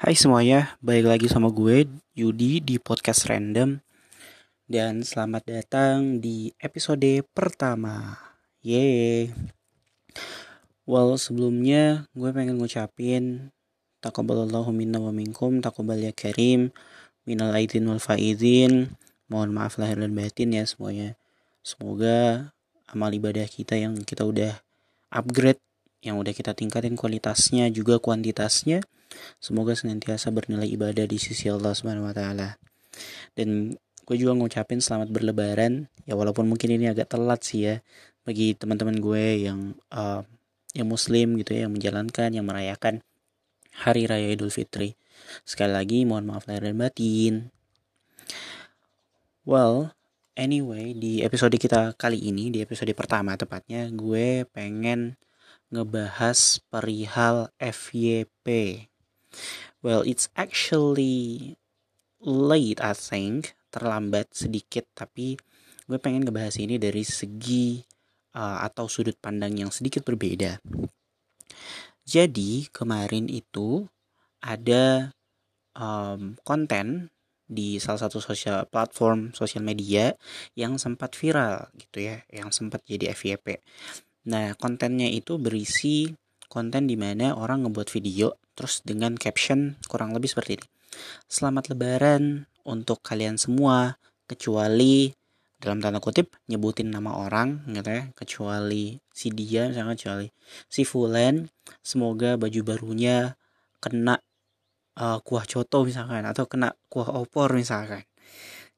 Hai semuanya, balik lagi sama gue Yudi di podcast random. Dan selamat datang di episode pertama. Yeay. Well sebelumnya gue pengen ngucapin Taqabbalallahu minna wa minkum Taqabbal ya karim Minal aidin wal faizin. Mohon maaf lahir dan batin ya semuanya. Semoga amal ibadah kita yang kita udah upgrade Yang udah kita tingkatin kualitasnya juga kuantitasnya Semoga senantiasa bernilai ibadah di sisi Allah Subhanahu wa taala. Dan gue juga ngucapin selamat berlebaran ya walaupun mungkin ini agak telat sih ya bagi teman-teman gue yang uh, yang muslim gitu ya yang menjalankan yang merayakan hari raya Idul Fitri. Sekali lagi mohon maaf lahir dan batin. Well, anyway di episode kita kali ini di episode pertama tepatnya gue pengen ngebahas perihal FYP Well, it's actually late I think, terlambat sedikit tapi gue pengen ngebahas ini dari segi uh, atau sudut pandang yang sedikit berbeda. Jadi kemarin itu ada um, konten di salah satu sosial platform sosial media yang sempat viral gitu ya, yang sempat jadi FYP. Nah kontennya itu berisi konten di mana orang ngebuat video terus dengan caption kurang lebih seperti ini. Selamat lebaran untuk kalian semua kecuali dalam tanda kutip nyebutin nama orang gitu ya. Kecuali si dia misalnya kecuali si Fulen semoga baju barunya kena uh, kuah coto misalkan atau kena kuah opor misalkan.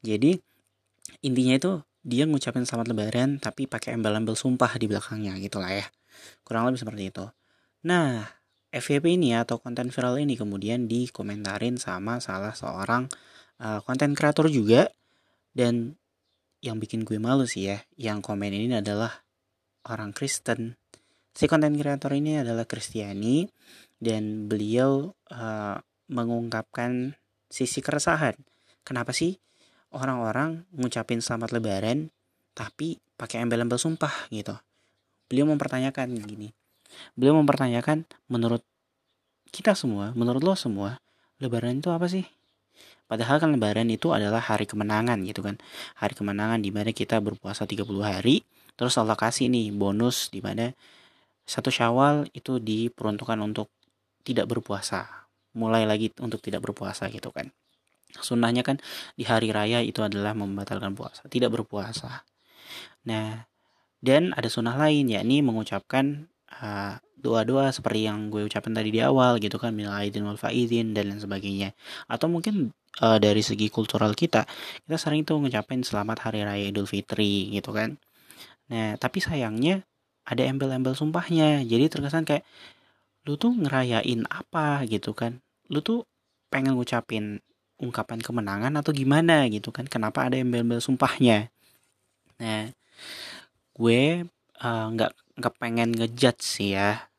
Jadi intinya itu dia ngucapin selamat lebaran tapi pakai embel-embel sumpah di belakangnya gitulah ya. Kurang lebih seperti itu. Nah FYP ini atau konten viral ini kemudian dikomentarin sama salah seorang uh, konten kreator juga. Dan yang bikin gue malu sih ya yang komen ini adalah orang Kristen. Si konten kreator ini adalah Kristiani dan beliau uh, mengungkapkan sisi keresahan. Kenapa sih orang-orang ngucapin selamat lebaran tapi pakai embel-embel sumpah gitu? Beliau mempertanyakan gini. Beliau mempertanyakan menurut kita semua, menurut lo semua, lebaran itu apa sih? Padahal kan lebaran itu adalah hari kemenangan gitu kan. Hari kemenangan di mana kita berpuasa 30 hari, terus Allah kasih nih bonus di mana satu Syawal itu diperuntukkan untuk tidak berpuasa. Mulai lagi untuk tidak berpuasa gitu kan. Sunnahnya kan di hari raya itu adalah membatalkan puasa, tidak berpuasa. Nah, dan ada sunnah lain yakni mengucapkan uh, doa-doa seperti yang gue ucapin tadi di awal gitu kan minal aidin wal faizin dan lain sebagainya. Atau mungkin uh, dari segi kultural kita kita sering tuh ngucapin selamat hari raya Idul Fitri gitu kan. Nah tapi sayangnya ada embel-embel sumpahnya. Jadi terkesan kayak lu tuh ngerayain apa? gitu kan. Lu tuh pengen ngucapin ungkapan kemenangan atau gimana? gitu kan. Kenapa ada embel-embel sumpahnya? Nah gue eh, nggak uh, nggak pengen ngejudge sih ya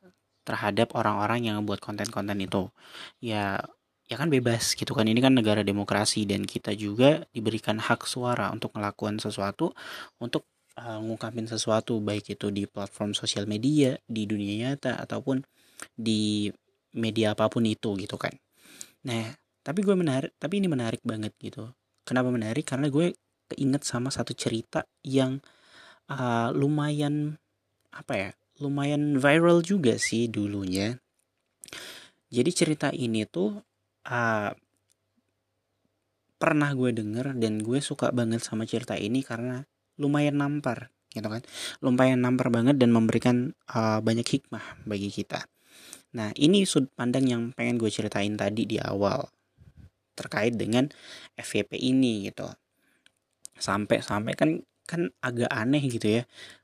terhadap orang-orang yang membuat konten-konten itu. Ya ya kan bebas gitu kan. Ini kan negara demokrasi dan kita juga diberikan hak suara untuk melakukan sesuatu untuk uh, ngungkapin sesuatu baik itu di platform sosial media di dunia nyata ataupun di media apa pun itu gitu kan. Nah tapi gue menarik tapi ini menarik banget gitu. Kenapa menarik? Karena gue keinget sama satu cerita yang uh, lumayan apa ya lumayan viral juga sih dulunya. Jadi cerita ini tuh uh, pernah gue denger dan gue suka banget sama cerita ini karena lumayan nampar gitu kan? Lumayan nampar banget dan memberikan uh, banyak hikmah bagi kita. Nah ini sudut pandang yang pengen gue ceritain tadi di awal terkait dengan FVP ini gitu. Sampai sampai kan kan agak aneh gitu ya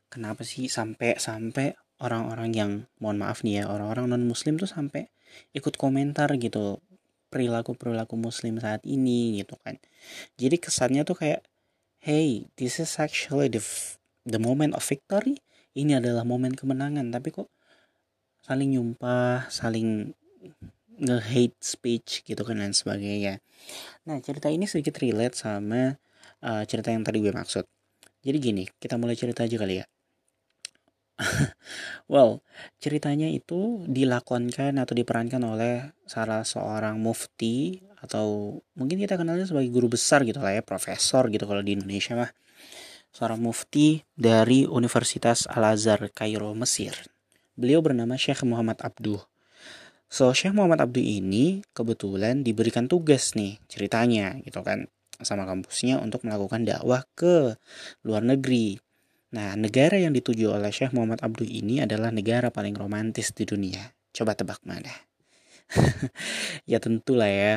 kenapa sih sampai sampai orang-orang yang mohon maaf nih ya orang-orang non muslim tuh sampai ikut komentar gitu perilaku perilaku muslim saat ini gitu kan. Jadi kesannya tuh kayak hey this is actually the the moment of victory. Ini adalah momen kemenangan. Tapi kok saling nyumpah saling nge-hate speech gitu kan dan sebagainya. Nah cerita ini sedikit relate sama uh, cerita yang tadi gue maksud. Jadi gini kita mulai cerita aja kali ya well, ceritanya itu dilakonkan atau diperankan oleh salah seorang mufti atau mungkin kita kenalnya sebagai guru besar gitu lah ya, profesor gitu kalau di Indonesia mah. Seorang mufti dari Universitas Al-Azhar Kairo, Mesir. Beliau bernama Syekh Muhammad Abduh. So, Syekh Muhammad Abduh ini kebetulan diberikan tugas nih ceritanya gitu kan sama kampusnya untuk melakukan dakwah ke luar negeri. Nah, negara yang dituju oleh Syekh Muhammad Abduh ini adalah negara paling romantis di dunia. Coba tebak mana? ya tentulah ya.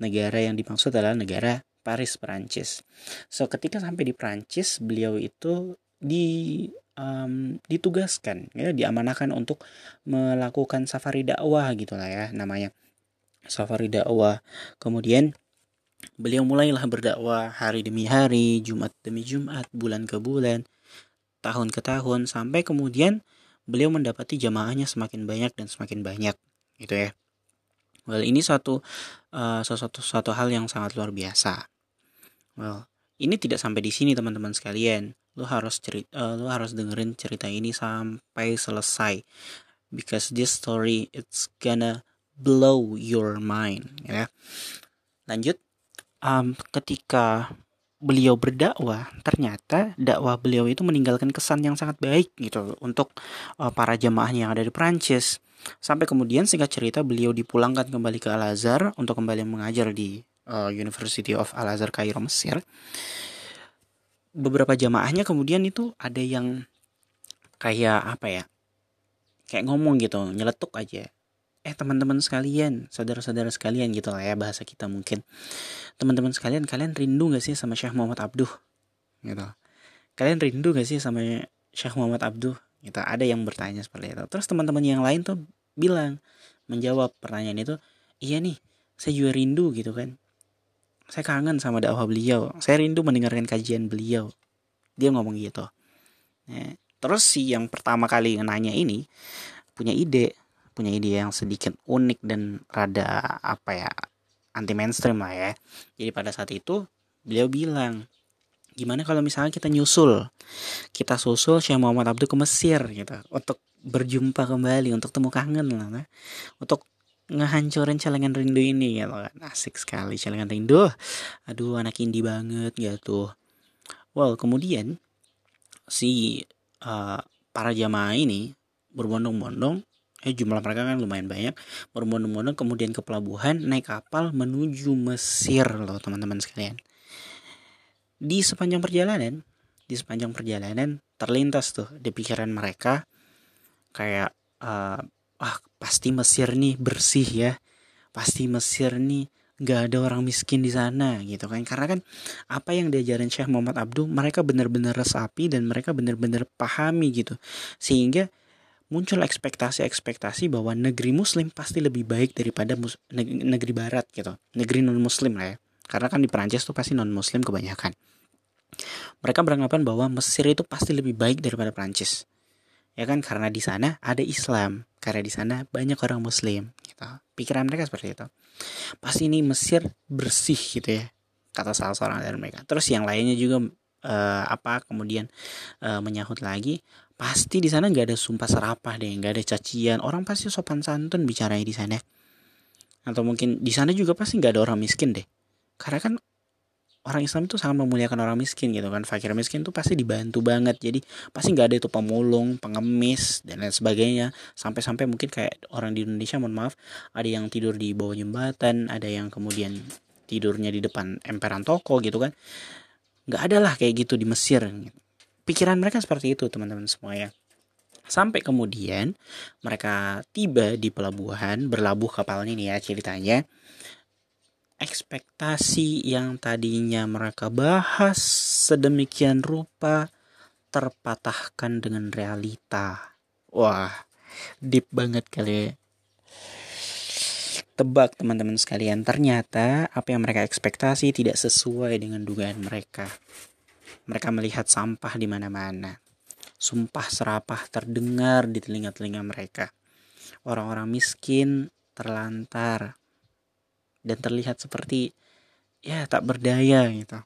Negara yang dimaksud adalah negara Paris, Perancis. So, ketika sampai di Perancis, beliau itu di um, ditugaskan, ya, diamanahkan untuk melakukan safari dakwah gitulah ya namanya. Safari dakwah. Kemudian Beliau mulailah berdakwah hari demi hari, Jumat demi Jumat, bulan ke bulan, tahun ke tahun, sampai kemudian beliau mendapati jamaahnya semakin banyak dan semakin banyak, gitu ya. Well, ini suatu uh, suatu suatu hal yang sangat luar biasa. Well, ini tidak sampai di sini teman-teman sekalian. Lu harus cerita, uh, lu harus dengerin cerita ini sampai selesai, because this story it's gonna blow your mind, ya. Lanjut um, ketika beliau berdakwah, ternyata dakwah beliau itu meninggalkan kesan yang sangat baik gitu untuk uh, para jemaahnya yang ada di Prancis. Sampai kemudian singkat cerita beliau dipulangkan kembali ke Al Azhar untuk kembali mengajar di uh, University of Al Azhar Kairo Mesir. Beberapa jamaahnya kemudian itu ada yang kayak apa ya? Kayak ngomong gitu, nyeletuk aja eh teman-teman sekalian, saudara-saudara sekalian gitu lah ya bahasa kita mungkin. Teman-teman sekalian, kalian rindu gak sih sama Syekh Muhammad Abduh? Gitu. Kalian rindu gak sih sama Syekh Muhammad Abduh? Gitu. Ada yang bertanya seperti itu. Terus teman-teman yang lain tuh bilang, menjawab pertanyaan itu, iya nih, saya juga rindu gitu kan. Saya kangen sama dakwah beliau. Saya rindu mendengarkan kajian beliau. Dia ngomong gitu. Nah, terus si yang pertama kali nanya ini punya ide punya ide yang sedikit unik dan rada apa ya anti mainstream lah ya. Jadi pada saat itu beliau bilang gimana kalau misalnya kita nyusul? Kita susul Syekh Muhammad Abdul ke Mesir gitu. Untuk berjumpa kembali untuk temu kangen lah nah. untuk ngehancurin celengan rindu ini ya kan. Asik sekali celengan rindu. Aduh anak indie banget gitu. Well kemudian si uh, para jamaah ini berbondong-bondong eh jumlah mereka kan lumayan banyak. Berbondong-bondong kemudian ke pelabuhan naik kapal menuju Mesir loh teman-teman sekalian. Di sepanjang perjalanan di sepanjang perjalanan terlintas tuh di pikiran mereka kayak uh, ah pasti Mesir nih bersih ya. Pasti Mesir nih gak ada orang miskin di sana gitu kan. Karena kan apa yang diajarin Syekh Muhammad Abdul mereka benar-benar resapi dan mereka benar-benar pahami gitu. Sehingga muncul ekspektasi-ekspektasi bahwa negeri muslim pasti lebih baik daripada negeri barat gitu. Negeri non muslim lah ya. Karena kan di Perancis tuh pasti non muslim kebanyakan. Mereka beranggapan bahwa Mesir itu pasti lebih baik daripada Perancis. Ya kan? Karena di sana ada Islam. Karena di sana banyak orang muslim gitu. Pikiran mereka seperti itu. Pasti ini Mesir bersih gitu ya kata salah seorang dari mereka. Terus yang lainnya juga uh, apa kemudian uh, menyahut lagi pasti di sana nggak ada sumpah serapah deh nggak ada cacian. Orang pasti sopan santun bicaranya di sana. Atau mungkin di sana juga pasti nggak ada orang miskin deh. Karena kan orang Islam itu sangat memuliakan orang miskin gitu kan. Fakir miskin tuh pasti dibantu banget. Jadi pasti nggak ada itu pemulung pengemis dan lain sebagainya. Sampai-sampai mungkin kayak orang di Indonesia mohon maaf ada yang tidur di bawah jembatan ada yang kemudian tidurnya di depan emperan toko gitu kan. Nggak ada lah kayak gitu di Mesir. gitu pikiran mereka seperti itu teman-teman semua ya sampai kemudian mereka tiba di pelabuhan berlabuh kapalnya nih ya ceritanya. Ekspektasi yang tadinya mereka bahas sedemikian rupa terpatahkan dengan realita. Wah deep banget kali ya. Tebak teman-teman sekalian. Ternyata apa yang mereka ekspektasi tidak sesuai dengan dugaan mereka mereka melihat sampah di mana-mana. Sumpah serapah terdengar di telinga-telinga mereka. Orang-orang miskin terlantar dan terlihat seperti ya tak berdaya gitu.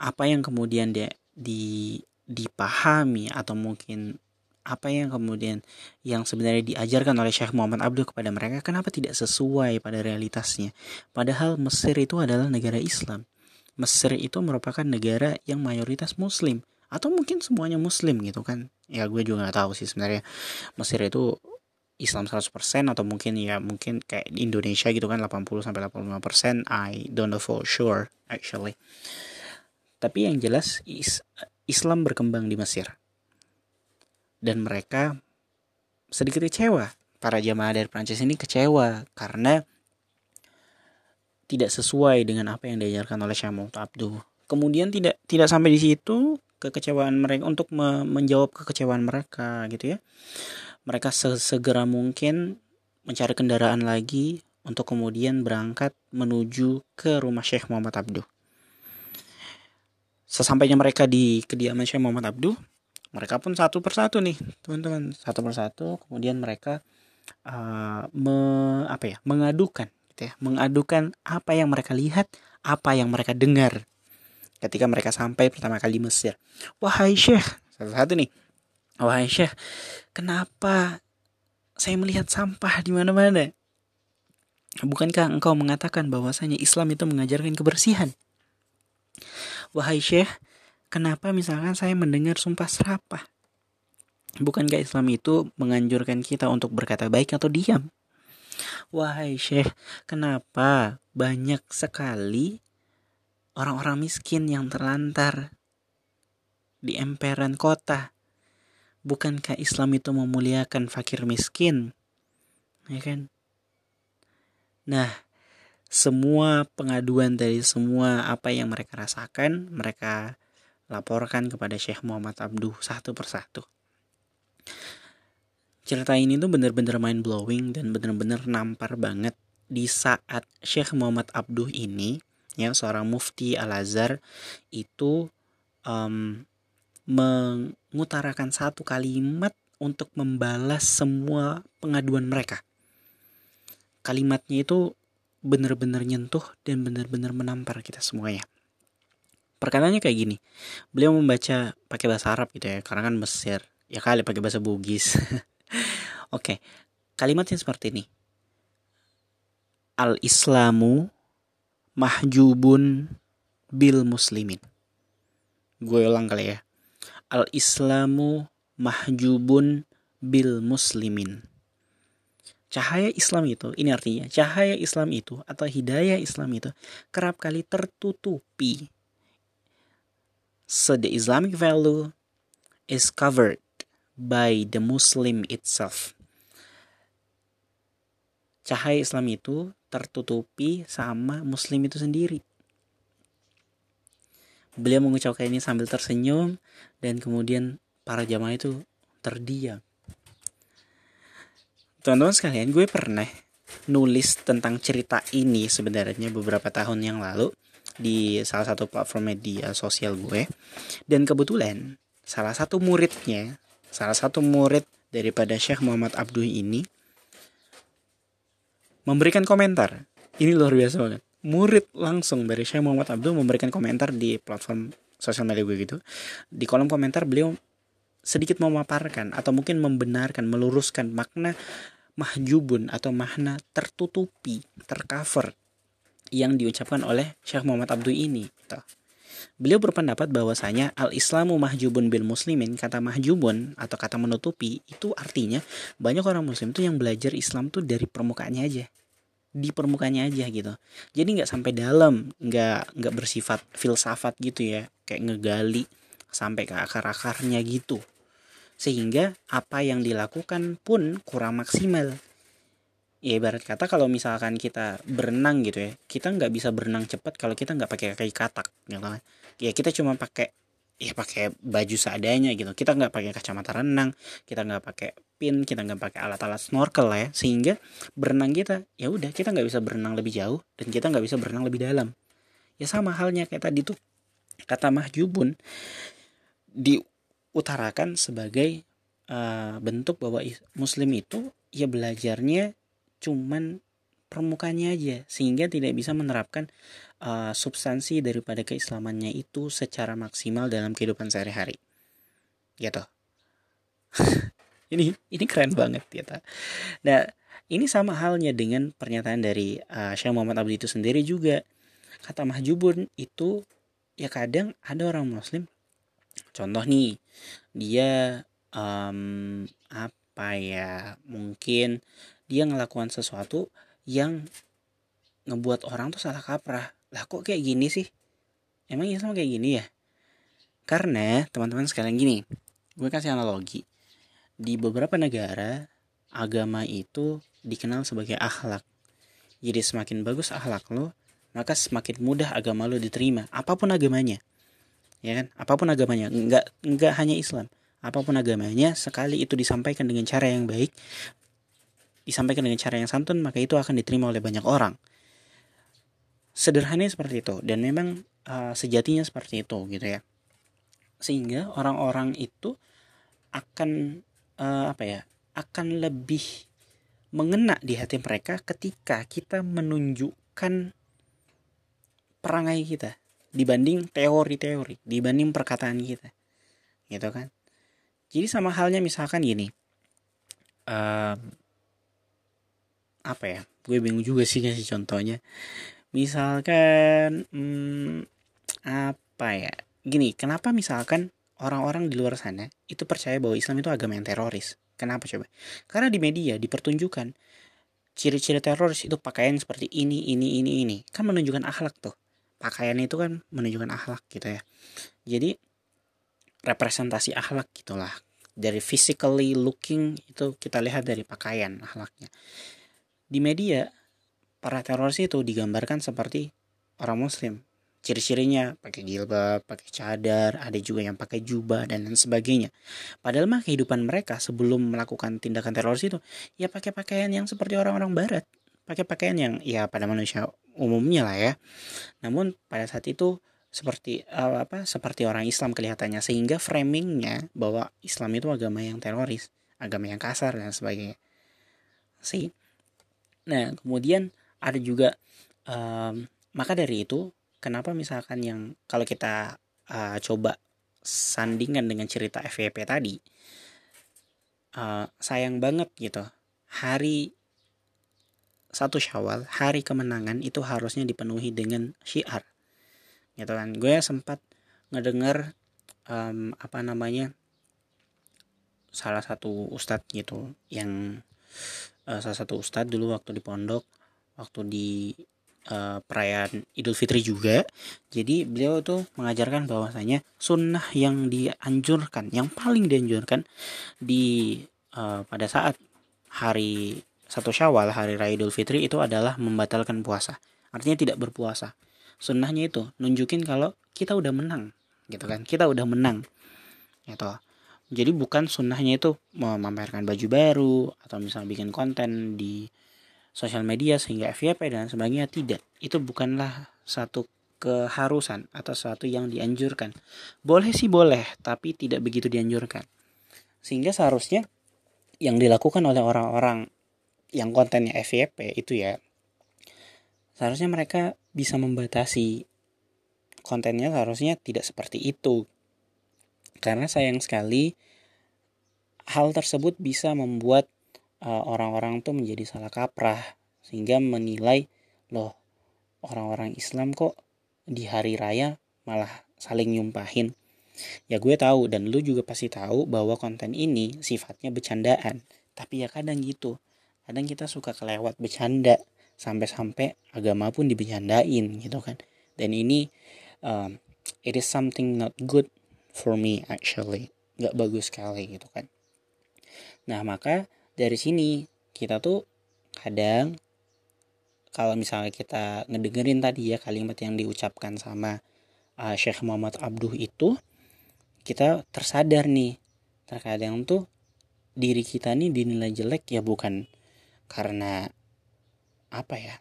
Apa yang kemudian dia di dipahami atau mungkin apa yang kemudian yang sebenarnya diajarkan oleh Syekh Muhammad Abdul kepada mereka kenapa tidak sesuai pada realitasnya padahal Mesir itu adalah negara Islam Mesir itu merupakan negara yang mayoritas muslim atau mungkin semuanya muslim gitu kan. Ya gue juga nggak tahu sih sebenarnya Mesir itu Islam 100% atau mungkin ya mungkin kayak di Indonesia gitu kan 80 sampai 85% I don't know for sure actually. Tapi yang jelas Islam berkembang di Mesir. Dan mereka sedikit kecewa. Para jamaah dari Prancis ini kecewa karena tidak sesuai dengan apa yang diajarkan oleh Syekh Muhammad Abduh. Kemudian tidak tidak sampai di situ kekecewaan mereka untuk me menjawab kekecewaan mereka gitu ya. Mereka sesegera mungkin mencari kendaraan lagi untuk kemudian berangkat menuju ke rumah Syekh Muhammad Abduh. Sesampainya mereka di kediaman Syekh Muhammad Abduh, mereka pun satu persatu nih teman-teman satu persatu kemudian mereka uh, me, apa ya mengadukan gitu ya. Mengadukan apa yang mereka lihat apa yang mereka dengar. Ketika mereka sampai pertama kali di Mesir. Wahai syekh satu-satu nih. Wahai syekh kenapa saya melihat sampah di mana-mana? Bukankah engkau mengatakan bahwasanya Islam itu mengajarkan kebersihan? Wahai syekh Kenapa misalkan saya mendengar sumpah serapah? Bukankah Islam itu menganjurkan kita untuk berkata baik atau diam? Wahai Syekh, kenapa banyak sekali orang-orang miskin yang terlantar di emperan kota? Bukankah Islam itu memuliakan fakir miskin? Ya kan? Nah, semua pengaduan dari semua apa yang mereka rasakan, mereka laporkan kepada Syekh Muhammad Abduh satu persatu. Cerita ini tuh bener-bener mind blowing dan bener-bener nampar banget di saat Syekh Muhammad Abduh ini ya seorang mufti Al Azhar itu um, mengutarakan satu kalimat untuk membalas semua pengaduan mereka. Kalimatnya itu benar-benar nyentuh dan benar-benar menampar kita semuanya. Perkataannya kayak gini beliau membaca pakai bahasa Arab gitu ya karena kan Mesir. Ya kali pakai bahasa Bugis oke okay. kalimatnya seperti ini. Al Islamu mahjubun bil muslimin. Gue ulang kali ya. Al Islamu mahjubun bil muslimin. Cahaya Islam itu ini artinya cahaya Islam itu atau hidayah Islam itu kerap kali tertutupi. So the Islamic value is covered by the Muslim itself. Cahaya Islam itu tertutupi sama Muslim itu sendiri. Beliau mengucapkan ini sambil tersenyum dan kemudian para jamaah itu terdiam. Teman-teman sekalian, gue pernah nulis tentang cerita ini sebenarnya beberapa tahun yang lalu di salah satu platform media sosial gue dan kebetulan salah satu muridnya salah satu murid daripada Syekh Muhammad Abduh ini memberikan komentar ini luar biasa banget murid langsung dari Syekh Muhammad Abduh memberikan komentar di platform sosial media gue gitu di kolom komentar beliau sedikit memaparkan atau mungkin membenarkan meluruskan makna mahjubun atau makna tertutupi tercover yang diucapkan oleh Syekh Muhammad Abdul ini. Gitu. Beliau berpendapat bahwasanya al-Islamu mahjubun bil muslimin, kata mahjubun atau kata menutupi itu artinya banyak orang muslim tuh yang belajar Islam tuh dari permukaannya aja. Di permukaannya aja gitu. Jadi nggak sampai dalam, nggak nggak bersifat filsafat gitu ya, kayak ngegali sampai ke akar-akarnya gitu. Sehingga apa yang dilakukan pun kurang maksimal ya ibarat kata kalau misalkan kita berenang gitu ya kita nggak bisa berenang cepat kalau kita nggak pakai kaki katak gitu kan? Ya kita cuma pakai ya pakai baju seadanya gitu. Kita nggak pakai kacamata renang kita nggak pakai pin kita nggak pakai alat-alat snorkel ya. Sehingga berenang kita ya udah kita nggak bisa berenang lebih jauh dan kita nggak bisa berenang lebih dalam. Ya sama halnya kayak tadi tuh kata mahjubun diutarakan sebagai uh, bentuk bahwa muslim itu ya belajarnya cuman permukaannya aja sehingga tidak bisa menerapkan uh, substansi daripada keislamannya itu secara maksimal dalam kehidupan sehari-hari. gitu. Ini ini keren banget gitu. Nah ini sama halnya dengan pernyataan dari uh, Syekh Muhammad Abdi itu sendiri juga. Kata mahjubun itu ya kadang ada orang muslim contoh nih dia um, apa ya mungkin dia ngelakukan sesuatu yang ngebuat orang tuh salah kaprah. Lah kok kayak gini sih? Emang Islam kayak gini ya? Karena teman-teman sekalian gini. Gue kasih analogi. Di beberapa negara agama itu dikenal sebagai akhlak. Jadi semakin bagus akhlak lo maka semakin mudah agama lo diterima. Apa pun agamanya. Ya kan? Apa pun agamanya. Nggak nggak hanya Islam. Apa pun agamanya sekali itu disampaikan dengan cara yang baik disampaikan dengan cara yang santun maka itu akan diterima oleh banyak orang. Sederhananya seperti itu dan memang uh, sejatinya seperti itu gitu ya. Sehingga orang-orang itu akan uh, apa ya akan lebih mengena di hati mereka ketika kita menunjukkan perangai kita dibanding teori-teori dibanding perkataan kita gitu kan. Jadi sama halnya misalkan gini um, apa ya gue bingung juga sih kasih contohnya. Misalkan hmm, apa ya gini kenapa misalkan orang-orang di luar sana itu percaya bahwa Islam itu agama yang teroris? Kenapa coba? Karena di media dipertunjukkan ciri-ciri teroris itu pakaian seperti ini ini ini ini. Kan menunjukkan akhlak tuh. Pakaian itu kan menunjukkan akhlak gitu ya. Jadi representasi akhlak gitulah. Dari physically looking itu kita lihat dari pakaian akhlaknya di media para teroris itu digambarkan seperti orang muslim ciri-cirinya pakai jilbab, pakai cadar, ada juga yang pakai jubah dan lain sebagainya. Padahal mah kehidupan mereka sebelum melakukan tindakan teroris itu ya pakai pakaian yang seperti orang-orang barat, pakai pakaian yang ya pada manusia umumnya lah ya. Namun pada saat itu seperti uh, apa seperti orang Islam kelihatannya sehingga framingnya bahwa Islam itu agama yang teroris, agama yang kasar dan sebagainya. Sih. Nah, kemudian ada juga um, maka dari itu kenapa misalkan yang kalau kita uh, coba sandingkan dengan cerita FVP tadi uh, sayang banget gitu. Hari satu syawal hari kemenangan itu harusnya dipenuhi dengan syiar. Gitu kan. Gue sempat ngedenger um, apa namanya salah satu ustadz gitu yang uh, salah satu ustadz dulu waktu di pondok waktu di uh, perayaan Idul Fitri juga. Jadi beliau tuh mengajarkan bahwasanya sunnah yang dianjurkan, yang paling dianjurkan di uh, pada saat hari satu Syawal, hari raya Idul Fitri itu adalah membatalkan puasa. Artinya tidak berpuasa. Sunnahnya itu nunjukin kalau kita udah menang, gitu kan? Kita udah menang. Gitu. Jadi bukan sunnahnya itu memamerkan baju baru atau misalnya bikin konten di sosial media sehingga FYP dan sebagainya tidak. Itu bukanlah satu keharusan atau sesuatu yang dianjurkan. Boleh sih boleh tapi tidak begitu dianjurkan. Sehingga seharusnya yang dilakukan oleh orang-orang yang kontennya FYP itu ya seharusnya mereka bisa membatasi kontennya seharusnya tidak seperti itu karena sayang sekali hal tersebut bisa membuat Eh, orang-orang tuh menjadi salah kaprah sehingga menilai loh orang-orang Islam kok di hari raya malah saling nyumpahin? Ya gue tahu dan lu juga pasti tahu bahwa konten ini sifatnya bercandaan. Tapi ya kadang gitu kadang kita suka kelewat bercanda sampai-sampai agama pun dibecandain gitu kan. Dan ini um, it is something not good for me actually. Nggak bagus sekali gitu kan. Nah maka dari sini kita tuh kadang kalau misalnya kita ngedengerin tadi ya kalimat yang diucapkan sama uh, Syekh Muhammad Abduh itu kita tersadar nih. Terkadang tuh diri kita nih dinilai jelek ya bukan karena apa ya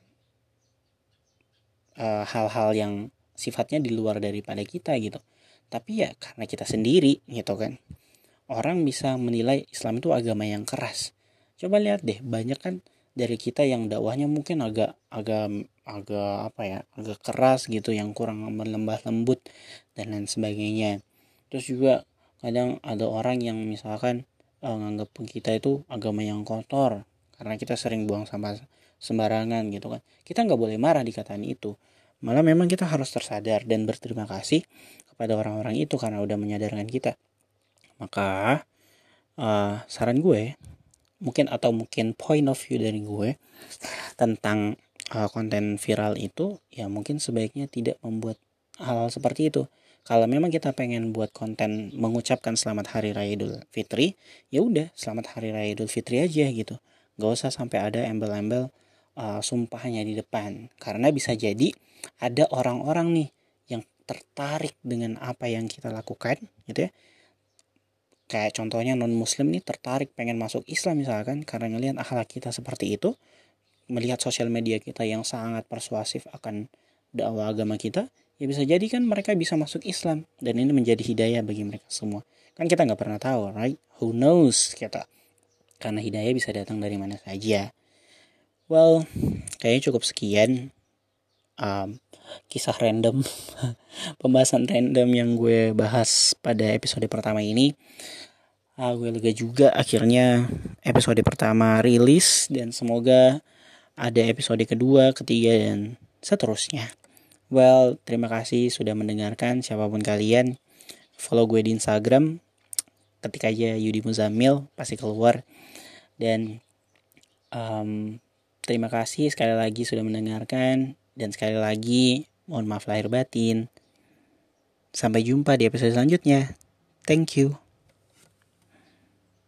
eh, hal-hal uh, yang sifatnya di luar daripada kita gitu tapi ya karena kita sendiri gitu kan. Orang bisa menilai Islam itu agama yang keras. Coba lihat deh banyak kan dari kita yang dakwahnya mungkin agak agak agak apa ya agak keras gitu yang kurang lembah lembut dan lain sebagainya. Terus juga kadang ada orang yang misalkan uh, nganggap kita itu agama yang kotor karena kita sering buang sampah sembarangan gitu kan. Kita nggak boleh marah dikatain itu. Malah memang kita harus tersadar dan berterima kasih kepada orang-orang itu karena udah menyadarkan kita. Maka uh, saran gue mungkin atau mungkin point of view dari gue tentang uh, konten viral itu ya mungkin sebaiknya tidak membuat hal, -hal seperti itu. Kalau memang kita pengen buat konten mengucapkan selamat hari raya idul fitri ya udah selamat hari raya idul fitri aja gitu. Gak usah sampai ada embel-embel uh, sumpahnya di depan. Karena bisa jadi ada orang-orang nih tertarik dengan apa yang kita lakukan gitu ya. Kayak contohnya non muslim nih tertarik pengen masuk Islam misalkan karena ngelihat akhlak kita seperti itu melihat sosial media kita yang sangat persuasif akan dakwah agama kita ya bisa jadi kan mereka bisa masuk Islam. Dan ini menjadi hidayah bagi mereka semua. Kan kita nggak pernah tahu right? Who knows kita karena hidayah bisa datang dari mana saja. Well kayaknya cukup sekian um, kisah random pembahasan random yang gue bahas pada episode pertama ini. Uh, gue lega juga akhirnya episode pertama rilis dan semoga ada episode kedua ketiga dan seterusnya. Well terima kasih sudah mendengarkan. Siapa pun kalian follow gue di Instagram. Ketik aja Yudi Muzamil pasti keluar. Dan um, terima kasih sekali lagi sudah mendengarkan dan sekali lagi mohon maaf lahir batin. Sampai jumpa di episode selanjutnya. Thank you